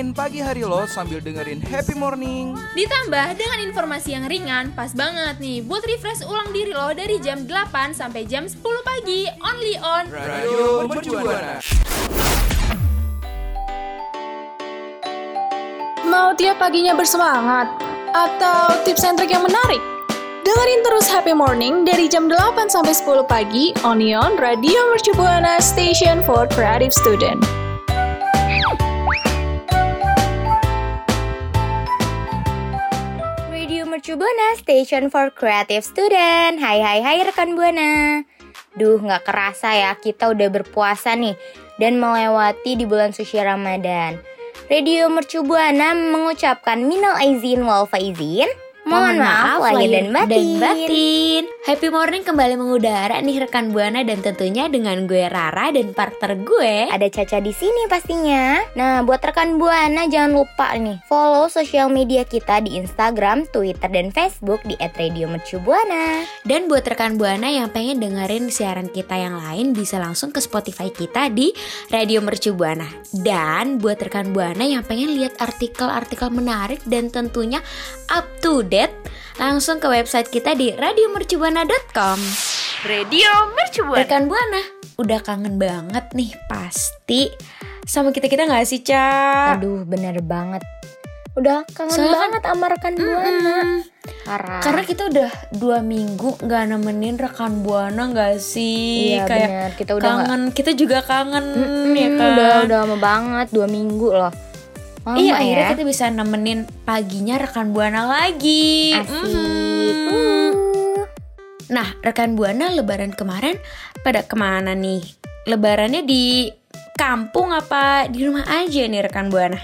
warnain pagi hari lo sambil dengerin happy morning. Ditambah dengan informasi yang ringan, pas banget nih buat refresh ulang diri lo dari jam 8 sampai jam 10 pagi, only on Radio Mercubuana. Mau tiap paginya bersemangat? Atau tips and trick yang menarik? Dengerin terus Happy Morning dari jam 8 sampai 10 pagi Onion Radio Mercu Buana Station for Creative Student. Mercu Buana, Station for Creative Student. Hai hai hai rekan Buana. Duh, nggak kerasa ya kita udah berpuasa nih dan melewati di bulan suci Ramadan. Radio Mercu Buana mengucapkan minal aizin wal faizin. Mohon maaf lahir dan batin. Happy morning kembali mengudara nih rekan Buana dan tentunya dengan gue Rara dan partner gue. Ada Caca di sini pastinya. Nah, buat rekan Buana jangan lupa nih follow sosial media kita di Instagram, Twitter, dan Facebook di @radiomercubuana. Dan buat rekan Buana yang pengen dengerin siaran kita yang lain bisa langsung ke Spotify kita di Radio Mercu Buana. Dan buat rekan Buana yang pengen lihat artikel-artikel menarik dan tentunya up to date, langsung ke website kita di radiomercubuana.com. Radio Mercubuana. Rekan Buana, udah kangen banget nih pasti sama kita-kita nggak sih, Ca? Aduh, bener banget. Udah kangen Soalnya kan- banget sama rekan Buana. Mm-mm. Parah. Karena kita udah dua minggu nggak nemenin rekan buana nggak sih? Iya, Kayak bener. Kita udah kangen, kita juga kangen Mm-mm, ya kan. Udah udah lama banget, dua minggu loh. Lama iya, ya. akhirnya kita bisa nemenin paginya rekan buana lagi. Asik. Mm. Uh. Nah, rekan buana Lebaran kemarin pada ke mana nih? Lebarannya di kampung apa di rumah aja nih rekan buana?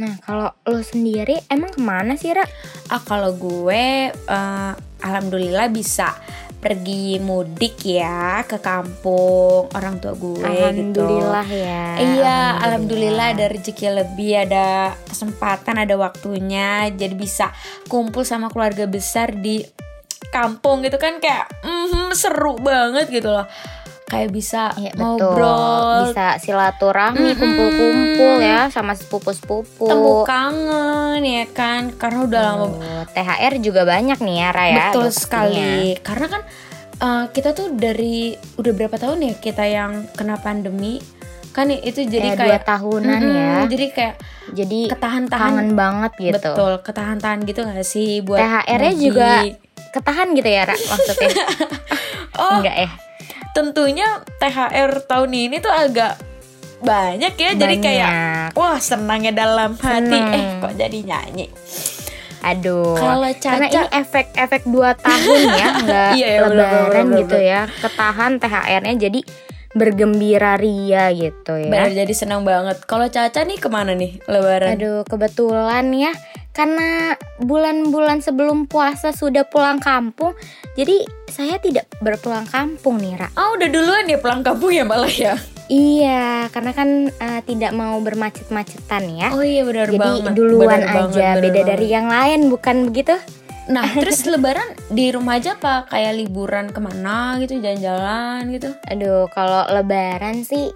Nah, kalau lo sendiri emang ke mana sih, Ra? Ah kalau gue eh, alhamdulillah bisa pergi mudik ya ke kampung orang tua gue Alhamdulillah gitu. ya. Iya, alhamdulillah ada rezeki lebih, ada kesempatan, ada waktunya, jadi bisa kumpul sama keluarga besar di kampung gitu kan kayak mhm, seru banget gitu loh. Kayak bisa betul. ngobrol, Bisa silaturahmi, Mm-mm. kumpul-kumpul ya sama sepupu-sepupu. temu kangen ya kan, karena udah lama Oh, THR juga banyak nih ya, Ra ya. Betul sekali. Karena kan uh, kita tuh dari udah berapa tahun ya kita yang kena pandemi kan itu jadi dua kayak tahunan Mm-mm, ya. Jadi kayak Jadi ketahan-tahan kangen banget gitu. betul ketahan-tahan gitu gak sih buat THR-nya juga ketahan gitu ya, Ra, maksudnya. Oh, Enggak ya? Tentunya THR tahun ini tuh agak banyak ya. Jadi kayak Banyak. wah senangnya dalam hati. Seneng. Eh kok jadi nyanyi. Aduh. Kalau Karena Caca ini efek-efek 2 tahun ya, nggak Iya, iya, bener, lebaran bener, bener, gitu ya. Ketahan THR-nya jadi bergembira ria gitu ya. benar jadi senang banget. Kalau Caca nih ke mana nih lebaran? Aduh, kebetulan ya karena bulan-bulan sebelum puasa sudah pulang kampung, jadi saya tidak berpulang kampung nih, Ra. Oh udah duluan ya pulang kampung ya malah ya? Iya, karena kan eh, tidak mau bermacet-macetan ya. Oh iya benar jadi banget. duluan Benar banget, aja, benar beda banget. dari yang lain, bukan begitu? Nah terus lebaran di rumah aja apa kayak liburan ke mana gitu jalan-jalan gitu? Aduh, kalau lebaran sih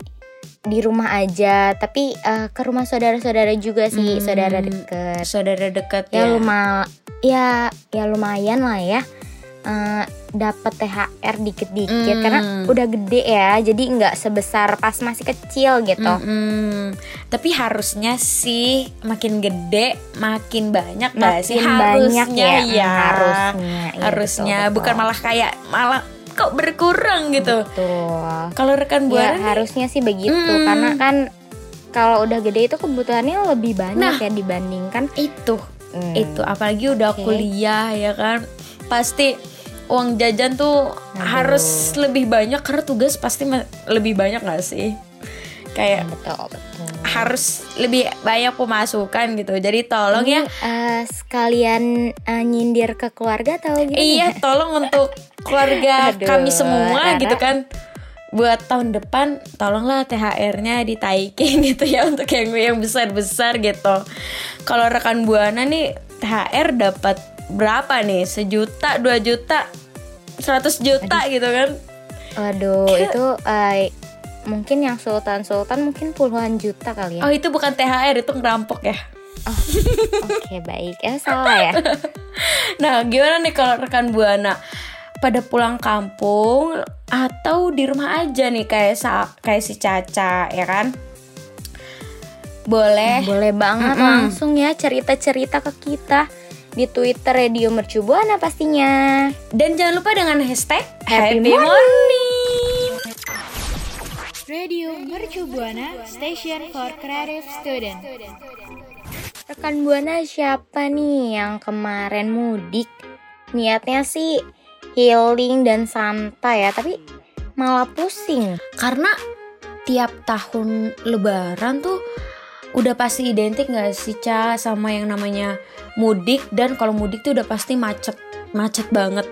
di rumah aja, tapi eh, ke rumah saudara-saudara juga sih, Hmm, saudara deket. Saudara dekat Ya, ya. luma ya ya lumayan lah ya. Eh, dapat THR dikit-dikit Hmm. karena udah gede ya, jadi nggak sebesar pas masih kecil gitu. Mm-mm. Tapi harusnya sih makin gede makin banyak gak sih? Makin banyak harusnya ya, ya. harusnya. Iya, harusnya betul, bukan betul. malah kayak malah kok berkurang gitu. Betul. Kalau rekan Ya buana nih, harusnya sih begitu Mm. karena kan kalau udah gede itu kebutuhannya lebih banyak Nah. ya dibandingkan itu Hmm. itu apalagi udah Oke. kuliah ya kan pasti uang jajan tuh harus lebih banyak karena tugas pasti lebih banyak gak sih kayak Betul, betul. harus lebih banyak pemasukan gitu jadi tolong ya Eh, sekalian eh, nyindir ke keluarga atau gitu? Iya, tolong untuk keluarga Aduh, kami semua Rara. gitu kan. Buat tahun depan tolonglah THR-nya ditaikin gitu ya untuk yang yang besar-besar gitu. Kalau rekan Buana nih THR dapat berapa nih? Sejuta, dua juta, 100 juta gitu kan. Waduh, itu eh, mungkin yang sultan-sultan mungkin puluhan juta kali ya. Oh, itu bukan THR, itu ngerampok ya. Oke, baik. Eh, salah ya? Nah, gimana nih kalau rekan Buana pada pulang kampung atau di rumah aja nih kayak sa kayak si Caca ya kan? Boleh. Boleh banget langsung ya cerita-cerita ke kita di Twitter Radio Mercu Buana pastinya. Dan jangan lupa dengan hashtag Happy Happy, Morning. Radio Mercu Buana Station for Creative Student. Rekan Buana siapa nih yang kemarin mudik? Niatnya sih healing dan santai ya, tapi malah pusing. Karena tiap tahun Lebaran tuh udah pasti identik gak sih Ca sama yang namanya mudik dan kalau mudik tuh udah pasti macet macet banget.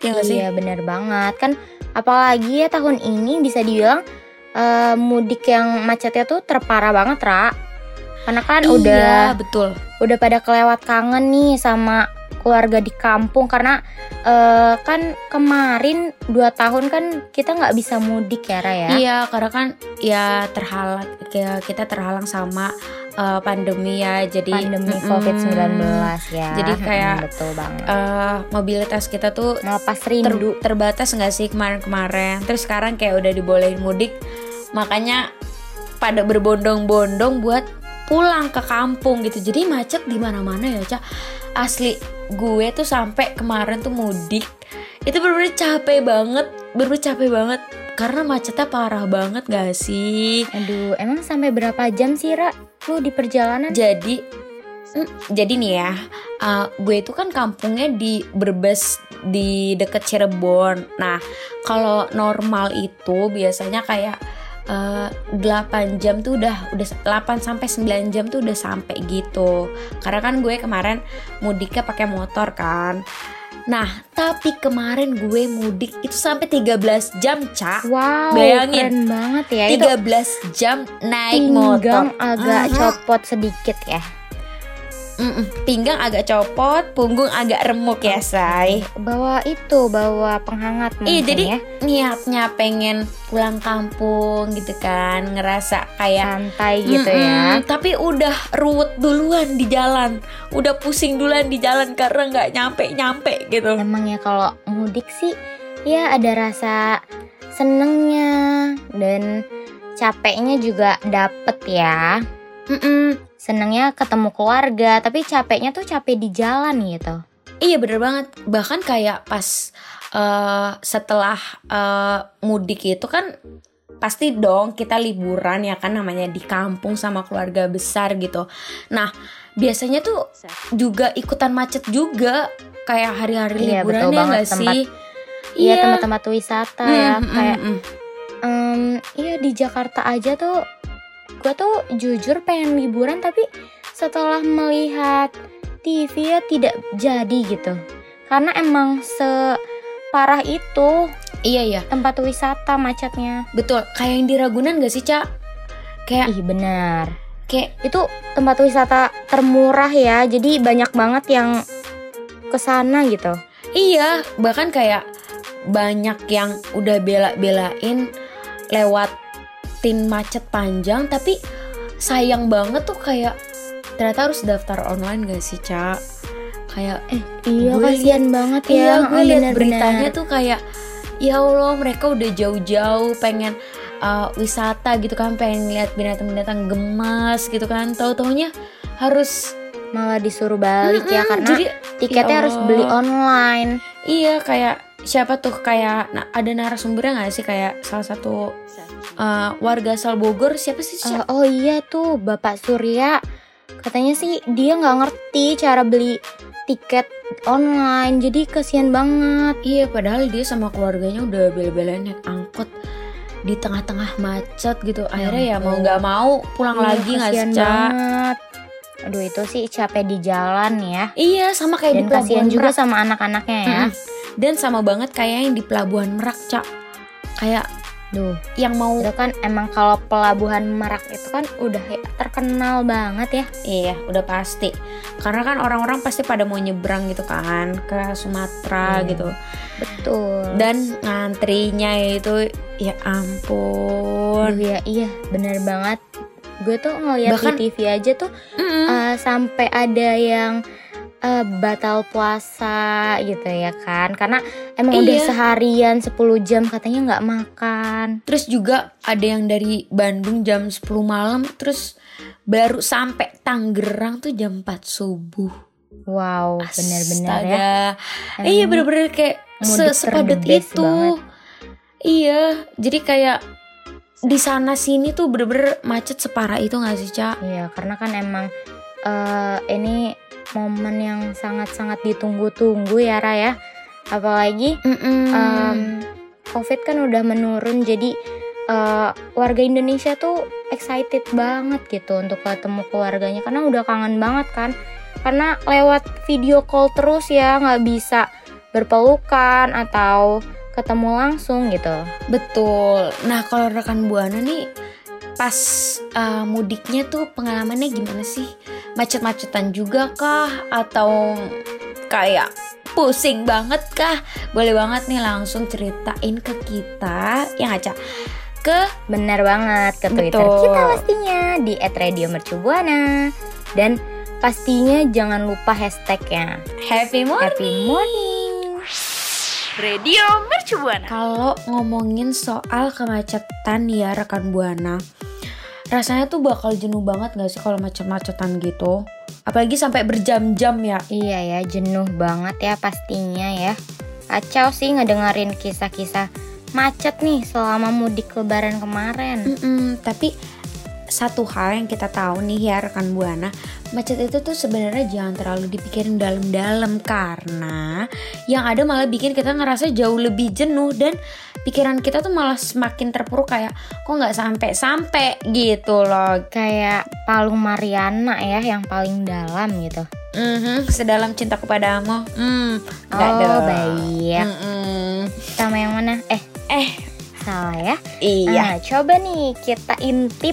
Ya gak sih? Iya bener banget kan apalagi ya tahun ini bisa dibilang eh, mudik yang macetnya tuh terparah banget Ra karena kan Iya, udah betul. udah pada kelewat kangen nih sama keluarga di kampung karena eh, kan kemarin dua tahun kan kita nggak bisa mudik ya Ra ya Iya, karena kan ya terhalang kayak kita terhalang sama uh, pandemi ya. Jadi pandemi mm-mm. COVID-19 ya Jadi kayak, Mm, betul banget Uh, mobilitas kita tuh melepas ter- rindu terbatas nggak sih kemarin-kemarin. Terus sekarang kayak udah dibolehin mudik, makanya pada berbondong-bondong buat pulang ke kampung gitu. Jadi macet di mana-mana ya, Cak. Asli gue tuh sampai kemarin tuh mudik itu bener-bener capek banget, bener-bener capek banget karena macetnya parah banget gak sih? aduh emang sampai berapa jam sih Ra lu di perjalanan Jadi mm, jadi nih ya, uh, gue itu kan kampungnya di Brebes di deket Cirebon. Nah, kalau normal itu biasanya kayak uh, 8 jam tuh udah udah 8 sampai 9 jam tuh udah sampai gitu. Karena kan gue kemarin mudiknya pakai motor kan. Nah, tapi kemarin gue mudik itu sampai 13 jam, Cak. Wow, Bayangin. keren banget ya. Itu 13 jam naik motor. agak Mhm. copot sedikit ya. Mm-mm, pinggang agak copot, punggung agak remuk ya, say. Bawa itu, bawa penghangat mungkin Iya, jadi ya. niatnya pengen pulang kampung gitu kan, ngerasa kayak Santai gitu ya. Mm-mm, Tapi udah ruwet duluan di jalan, udah pusing duluan di jalan karena nggak nyampe-nyampe gitu. Emang ya kalau mudik sih ya ada rasa senengnya dan capeknya juga dapet ya. Mm-mm. Senengnya ketemu keluarga, tapi capeknya tuh capek di jalan gitu. Iya bener banget. Bahkan kayak pas eh, setelah eh, mudik itu kan pasti dong kita liburan ya kan namanya di kampung sama keluarga besar gitu. Nah biasanya tuh juga ikutan macet juga kayak hari-hari Iya, liburan ya nggak sih? Iya tempat-tempat wisata ya Mm, mm, kayak mm. Em, iya di Jakarta aja tuh gue tuh jujur pengen liburan tapi setelah melihat TV ya tidak jadi gitu. Karena emang separah itu Iya iya. tempat wisata macetnya. Betul. Kayak yang di Ragunan gak sih cak? Kayak ih benar. Kayak itu tempat wisata termurah ya jadi banyak banget yang ke sana gitu. Iya, bahkan kayak banyak yang udah bela-belain lewatin macet panjang tapi sayang banget tuh kayak ternyata harus daftar online gak sih, Cak? Kayak iya Gue kasihan banget ya iya, gue Oh, liat benar-benar. beritanya tuh kayak ya Allah, mereka udah jauh-jauh pengen uh, wisata gitu kan, pengen lihat binatang-binatang gemas gitu kan. Tahu-taunya harus malah disuruh balik ya Mm-mm, karena jadi tiketnya ya harus beli online Iya kayak siapa tuh kayak nah, ada narasumbernya nggak sih kayak salah satu uh, warga asal Bogor siapa sih? Eh, Siapa? oh iya tuh Bapak Surya katanya sih dia nggak ngerti cara beli tiket online. Jadi kasihan banget. Iya padahal dia sama keluarganya udah bela-belain naik angkot di tengah-tengah macet gitu. Akhirnya ya mau nggak mau pulang Iya, lagi nggak sih. Aduh itu sih capek di jalan ya. Iya sama kayak di Dan pelabuhan kasihan juga Merak. sama anak-anaknya ya. Mm-mm. Dan sama banget kayak yang di pelabuhan Merak Ca. Kayak Duh, yang mau itu kan emang kalau pelabuhan Merak itu kan udah ya terkenal banget ya. Iya, udah pasti. Karena kan orang-orang pasti pada mau nyebrang gitu kan ke Sumatera Iya. gitu. Betul. Dan ngantrinya itu ya ampun. Aduh, ya iya bener banget. Gue tuh ngeliat Bahkan- di TV aja tuh Mm-mm. eh, sampai ada yang eh, batal puasa gitu ya kan karena emang udah Iya. seharian 10 jam katanya nggak makan Terus juga ada yang dari Bandung jam 10 malam terus baru sampai Tangerang tuh jam 4 subuh. wow bener-bener ya. Emang iya bener-bener kayak se- sepadet itu. banget. Iya, jadi kayak di sana sini tuh bener-bener macet separah itu gak sih, Ca? Iya karena kan emang eh, ini momen yang sangat-sangat ditunggu-tunggu ya Ra ya. Apalagi em, COVID kan udah menurun jadi eh, warga Indonesia tuh excited banget gitu untuk ketemu keluarganya karena udah kangen banget kan. Karena lewat video call terus ya nggak bisa berpelukan atau ketemu langsung gitu Betul. Nah, kalau rekan Buana nih pas uh, mudiknya tuh pengalamannya gimana sih? Macet-macetan juga kah atau kayak pusing banget kah? Boleh banget nih langsung ceritain ke kita yang aca ke bener banget ke Twitter Betul. kita pastinya di @radiomercubuana dan pastinya jangan lupa hashtagnya Happy Morning. Happy Morning Radio Mercubuana. Kalau ngomongin soal kemacetan ya rekan Buana, rasanya tuh bakal jenuh banget gak sih kalau macet-macetan gitu? Apalagi sampai berjam-jam ya. Iya ya, jenuh banget ya pastinya ya. Kacau sih ngedengerin kisah-kisah macet nih selama mudik lebaran kemarin. Mm-mm, tapi satu hal yang kita tahu nih ya rekan Buana, macet itu tuh sebenarnya jangan terlalu dipikirin dalam-dalam karena yang ada malah bikin kita ngerasa jauh lebih jenuh dan pikiran kita tuh malah semakin terpuruk kayak kok nggak sampai-sampai gitu loh. Kayak Palung Mariana ya yang paling dalam gitu. Mhm, sedalam cinta kepadamu. Nggak oh, dong. baik. Mm-mm. Sama yang mana? Eh, Eh, salah ya. iya. Nah, coba nih kita intip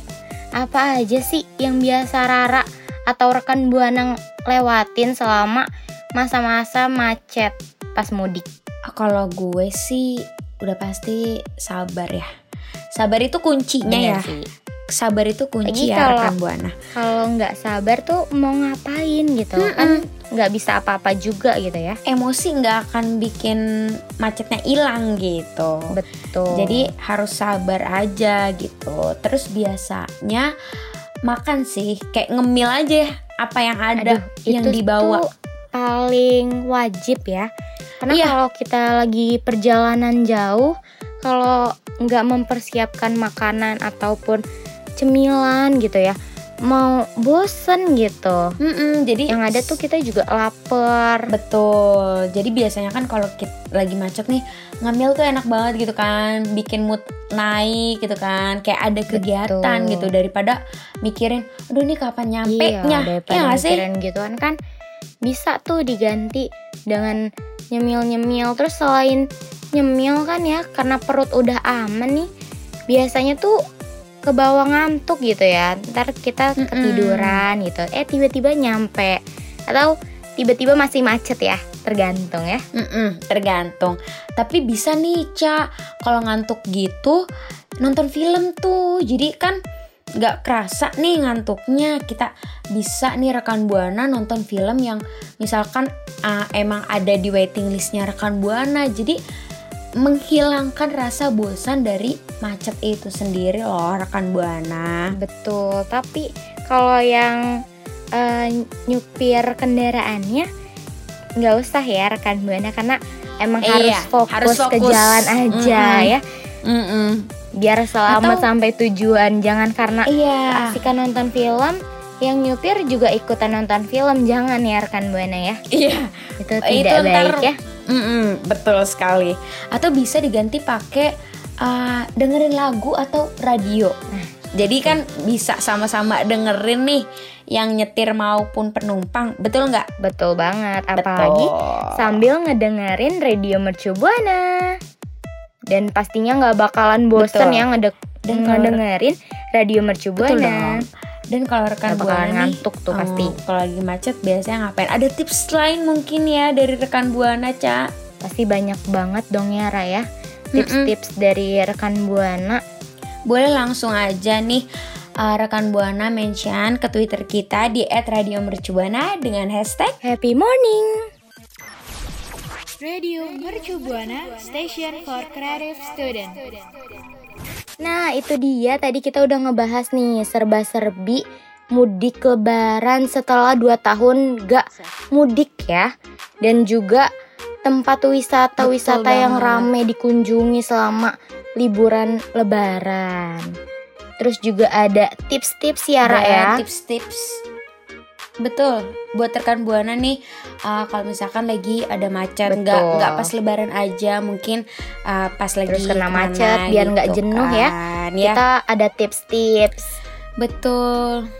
apa aja sih yang biasa Rara atau rekan Buana lewatin selama masa-masa macet pas mudik. Kalau gue sih udah pasti sabar ya. Sabar itu kuncinya Bener ya. sih. Sabar itu kunci Lagi ya kalau- rekan Buana. Kalau nggak sabar tuh mau ngapain gitu kan nggak bisa apa-apa juga gitu ya. Emosi nggak akan bikin macetnya hilang gitu. Betul. Jadi harus sabar aja gitu. Terus biasanya makan sih kayak ngemil aja apa yang ada Aduh, yang itu dibawa. tuh paling wajib ya. Karena Iya. kalau kita lagi perjalanan jauh, kalau nggak mempersiapkan makanan ataupun cemilan gitu ya, mau bosen gitu. Mm-mm, jadi Yang ada tuh kita juga lapar. Betul. Jadi biasanya kan kalau kita lagi macet nih, ngambil tuh enak banget gitu kan, bikin mood naik gitu kan, kayak ada kegiatan Betul. gitu daripada mikirin, aduh ini kapan nyampe Iya, nya, daripada ya nggak sih? mikirin gituan kan bisa tuh diganti dengan nyemil-nyemil. Terus selain nyemil kan ya, karena perut udah aman nih, biasanya tuh ke bawah ngantuk gitu ya. Ntar kita ketiduran gitu. Eh tiba-tiba nyampe atau tiba-tiba masih macet ya, tergantung ya. Mm-mm, tergantung. Tapi bisa nih, Ca, kalau ngantuk gitu nonton film tuh. Jadi kan nggak kerasa nih ngantuknya. Kita bisa nih rekan Buana nonton film yang misalkan ah, emang ada di waiting listnya rekan Buana. Jadi menghilangkan rasa bosan dari macet itu sendiri loh rekan Buana. Betul, tapi kalau yang eh, nyupir kendaraannya nggak usah ya rekan buana karena emang Iya, harus fokus, harus ke fokus. jalan aja Mm-mm. ya, Mm-mm. biar selamat Atau- sampai tujuan. Jangan karena Iya. asik nonton film yang nyupir juga ikutan nonton film jangan ya rekan buana ya Iya. itu tidak baik ya Mm-mm, betul sekali. Atau bisa diganti pakai uh, dengerin lagu atau radio. Nah, Jadi kan bisa sama-sama dengerin nih yang nyetir maupun penumpang, betul nggak? betul banget apalagi sambil ngedengerin radio Mercu Buana dan pastinya nggak bakalan bosen Betul. ya ngedek ngedengerin radio Mercu Betul dong. Dan kalau rekan buana nih, ngantuk tuh oh, pasti. Kalau lagi macet biasanya ngapain? Ada tips lain mungkin ya dari rekan buana, Ca? pasti banyak banget dong ya Raya tips-tips dari rekan Buana Boleh langsung aja nih uh, rekan buana mention ke Twitter kita di @radiomercubuana dengan hashtag Happy Morning Radio Mercu Buana, Station for Creative Student. Nah itu dia. Tadi kita udah ngebahas nih serba-serbi mudik lebaran setelah 2 tahun gak mudik ya. Dan juga tempat wisata-wisata yang rame dikunjungi selama liburan lebaran. Terus juga ada tips-tips ya Ra ya. tips-tips. Betul, buat rekan buana nih, uh, kalau misalkan lagi ada macet, nggak nggak pas lebaran aja, mungkin uh, pas lagi Terus kena macet, biar nggak gitu jenuh ya. kan, ya. Kita ada tips-tips Betul.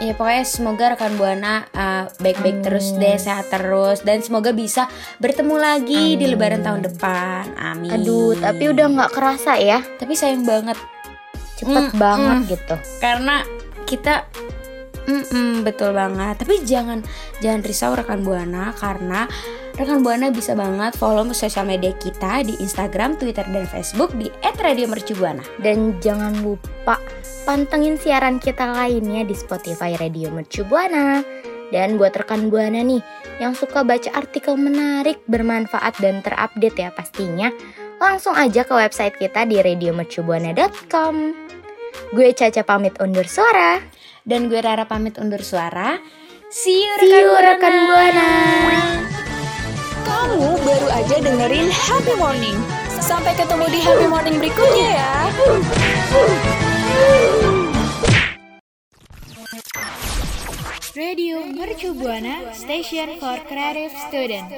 Ya pokoknya semoga rekan buana uh, baik-baik terus deh, sehat terus, dan semoga bisa bertemu lagi di Amin. Lebaran tahun depan. Amin. Aduh tapi udah nggak kerasa ya Tapi sayang banget Cepet Mm, banget mm. gitu karena kita Mm-mm, betul banget tapi jangan jangan risau rekan buana karena rekan buana bisa banget follow sosial media kita di Instagram, Twitter dan Facebook di @radiomercubuana. Dan jangan lupa pantengin siaran kita lainnya di Spotify Radio Mercu Buana. Dan buat rekan Buana nih yang suka baca artikel menarik, bermanfaat dan terupdate ya pastinya, langsung aja ke website kita di radiomercubuana.com. Gue Caca pamit undur suara. Dan gue Rara pamit undur suara. See you See you rekan Buana. Kamu baru aja dengerin Happy Morning. Sampai ketemu di Happy Morning berikutnya ya. Radio Mercu Buana, Station for Creative Student.